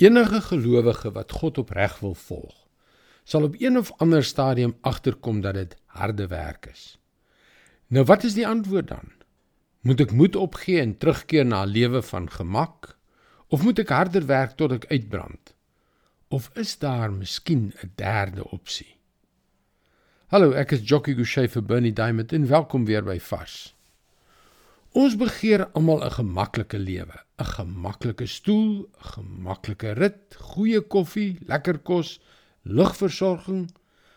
Enige gelowige wat God opreg wil volg, sal op een of ander stadium agterkom dat dit harde werk is. Nou wat is die antwoord dan? Moet ek moed opgee en terugkeer na 'n lewe van gemak of moet ek harder werk tot ek uitbrand? Of is daar miskien 'n derde opsie? Hallo, ek is Jockey Gouchee vir Bernie Diamond en welkom weer by Vars. Ons begeer almal 'n gemaklike lewe, 'n gemaklike stoel, 'n gemaklike rit, goeie koffie, lekker kos, lugversorging,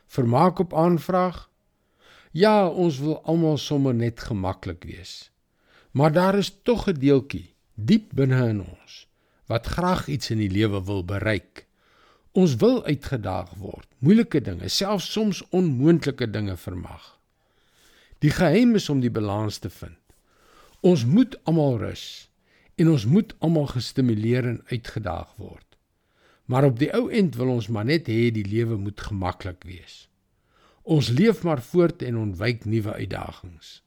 vermaak op aanvraag. Ja, ons wil almal sommer net gemaklik wees. Maar daar is tog 'n deeltjie diep binne in ons wat graag iets in die lewe wil bereik. Ons wil uitgedaag word, moeilike dinge, selfs soms onmoontlike dinge vermag. Die geheim is om die balans te vind. Ons moet almal rus en ons moet almal gestimuleer en uitgedaag word. Maar op die ou end wil ons maar net hê die lewe moet gemaklik wees. Ons leef maar voort en ontwyk nuwe uitdagings.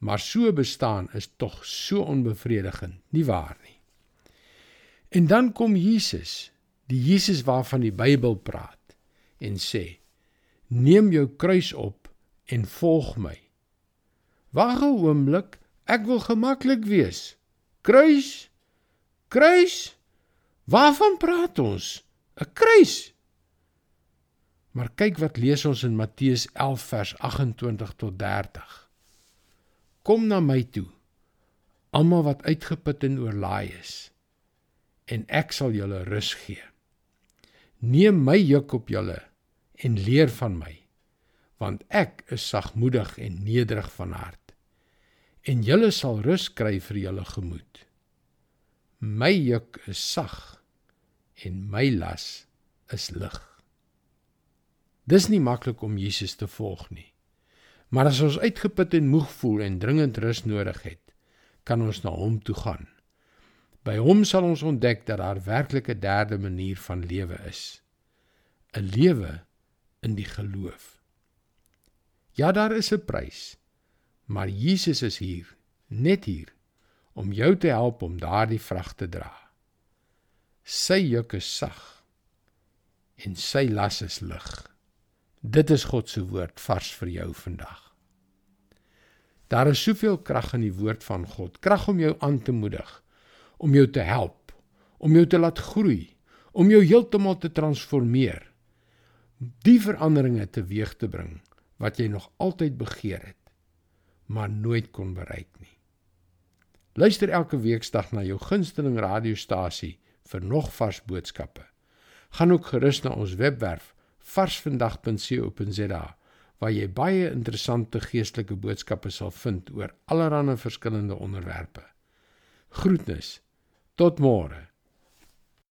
Maar so bestaan is tog so onbevredigend, nie waar nie? En dan kom Jesus, die Jesus waarvan die Bybel praat en sê: "Neem jou kruis op en volg my." Wag 'n oomblik, Ek wil gemaklik wees. Kruis? Kruis? Waarvan praat ons? 'n Kruis. Maar kyk wat lees ons in Matteus 11 vers 28 tot 30. Kom na my toe, almal wat uitgeput en oorlaai is, en ek sal julle rus gee. Neem my juk op julle en leer van my, want ek is sagmoedig en nederig van hart en julle sal rus kry vir julle gemoed. My juk is sag en my las is lig. Dis nie maklik om Jesus te volg nie. Maar as ons uitgeput en moeg voel en dringend rus nodig het, kan ons na hom toe gaan. By hom sal ons ontdek dat daar werklik 'n derde manier van lewe is. 'n Lewe in die geloof. Ja, daar is 'n prys. Maar Jesus is hier, net hier om jou te help om daardie vrag te dra. Sy juk is sag en sy las is lig. Dit is God se woord vars vir jou vandag. Daar is soveel krag in die woord van God, krag om jou aan te moedig, om jou te help, om jou te laat groei, om jou heeltemal te transformeer. Die veranderinge teweeg te bring wat jy nog altyd begeer het maar nooit kon bereik nie. Luister elke weeksdag na jou gunsteling radiostasie vir nog vars boodskappe. Gaan ook gerus na ons webwerf varsvandag.co.za waar jy baie interessante geestelike boodskappe sal vind oor allerlei verskillende onderwerpe. Groetnis. Tot môre.